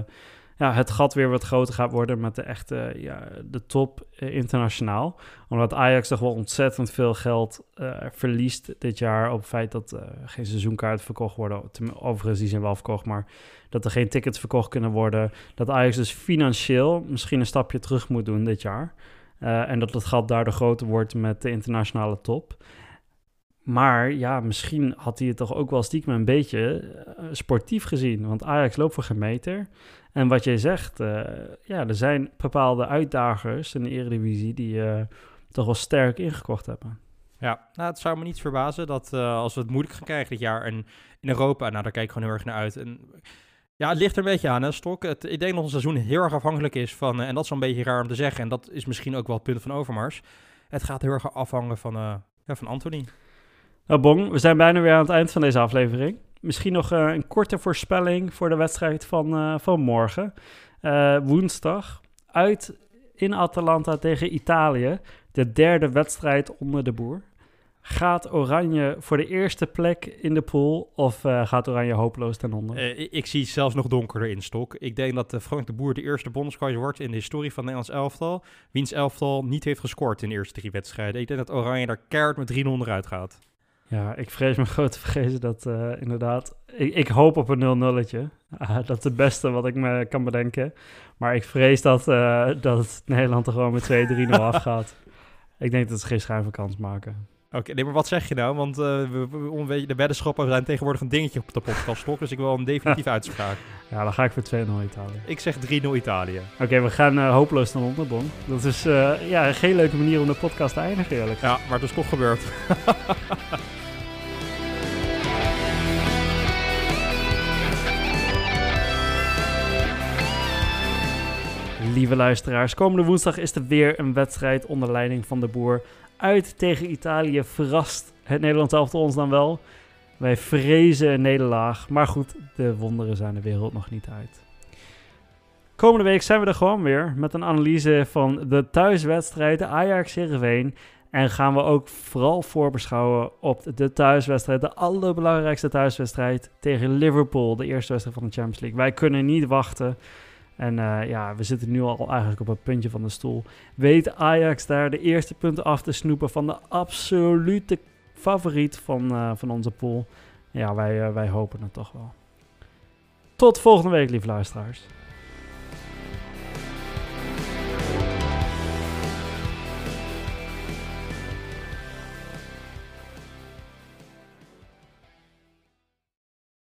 ja, het gat weer wat groter gaat worden met de echte ja, de top uh, internationaal. Omdat Ajax toch wel ontzettend veel geld uh, verliest dit jaar op het feit dat uh, geen seizoenkaart verkocht worden. Overigens, die zijn wel verkocht, maar dat er geen tickets verkocht kunnen worden. Dat Ajax dus financieel misschien een stapje terug moet doen dit jaar. en dat het gat daardoor groter wordt met de internationale top. Maar ja, misschien had hij het toch ook wel stiekem een beetje uh, sportief gezien. Want Ajax loopt voor geen meter. En wat jij zegt, uh, ja, er zijn bepaalde uitdagers in de Eredivisie die uh, toch wel sterk ingekocht hebben. Ja, nou, het zou me niet verbazen dat als we het moeilijk gaan krijgen dit jaar en in Europa, nou daar kijk ik gewoon heel erg naar uit. En, ja, het ligt er een beetje aan, hè, Stok. Het, ik denk dat ons seizoen heel erg afhankelijk is van, en dat is een beetje raar om te zeggen, en dat is misschien ook wel het punt van Overmars. Het gaat heel erg afhangen van, ja, van Anthony. Nou, we zijn bijna weer aan het eind van deze aflevering. Misschien nog uh, een korte voorspelling voor de wedstrijd van, uh, van morgen. Uh, woensdag uit in Atalanta tegen Italië. De derde wedstrijd onder de boer. Gaat Oranje voor de eerste plek in de pool of gaat Oranje hopeloos ten onder? ik zie zelfs nog donkerder in stok. Ik denk dat Frank de Boer de eerste bondscoach wordt in de historie van Nederlands elftal. Wiens elftal niet heeft gescoord in de eerste drie wedstrijden. Ik denk dat Oranje daar keihard met 3 0 eruit gaat. Ja, ik vrees me groot te dat uh, inderdaad... Ik, ik, hoop op een 0 nulletje. Uh, dat is het beste wat ik me kan bedenken. Maar ik vrees dat, uh, dat Nederland er gewoon met 2-3-0 afgaat. Ik denk dat ze geen schijn van kans maken. Oké, nee, maar wat zeg je nou? Want uh, we, we, we, de weddenschappen zijn tegenwoordig een dingetje op de podcast, toch? Dus ik wil een definitieve uitspraak. Ja, dan ga ik voor 2-0 Italië. Ik zeg 3-0 Italië. Oké, we gaan hopeloos naar onder, Bon. Dat is ja, geen leuke manier om de podcast te eindigen, eerlijk. Ja, maar het is toch gebeurd. Lieve luisteraars, komende woensdag is er weer een wedstrijd onder leiding van de boer. Uit tegen Italië verrast het Nederlands elftal ons dan wel. Wij vrezen een nederlaag, maar goed, de wonderen zijn de wereld nog niet uit. Komende week zijn we er gewoon weer met een analyse van de thuiswedstrijd de Ajax Heerenveen. En gaan we ook vooral voorbeschouwen op de thuiswedstrijd, de allerbelangrijkste thuiswedstrijd tegen Liverpool, de eerste wedstrijd van de Champions League. Wij kunnen niet wachten. En uh, ja, we zitten nu al eigenlijk op het puntje van de stoel. Weet Ajax daar de eerste punten af te snoepen van de absolute favoriet van, uh, van onze pool? Ja, wij, uh, wij hopen het toch wel. Tot volgende week, lieve luisteraars.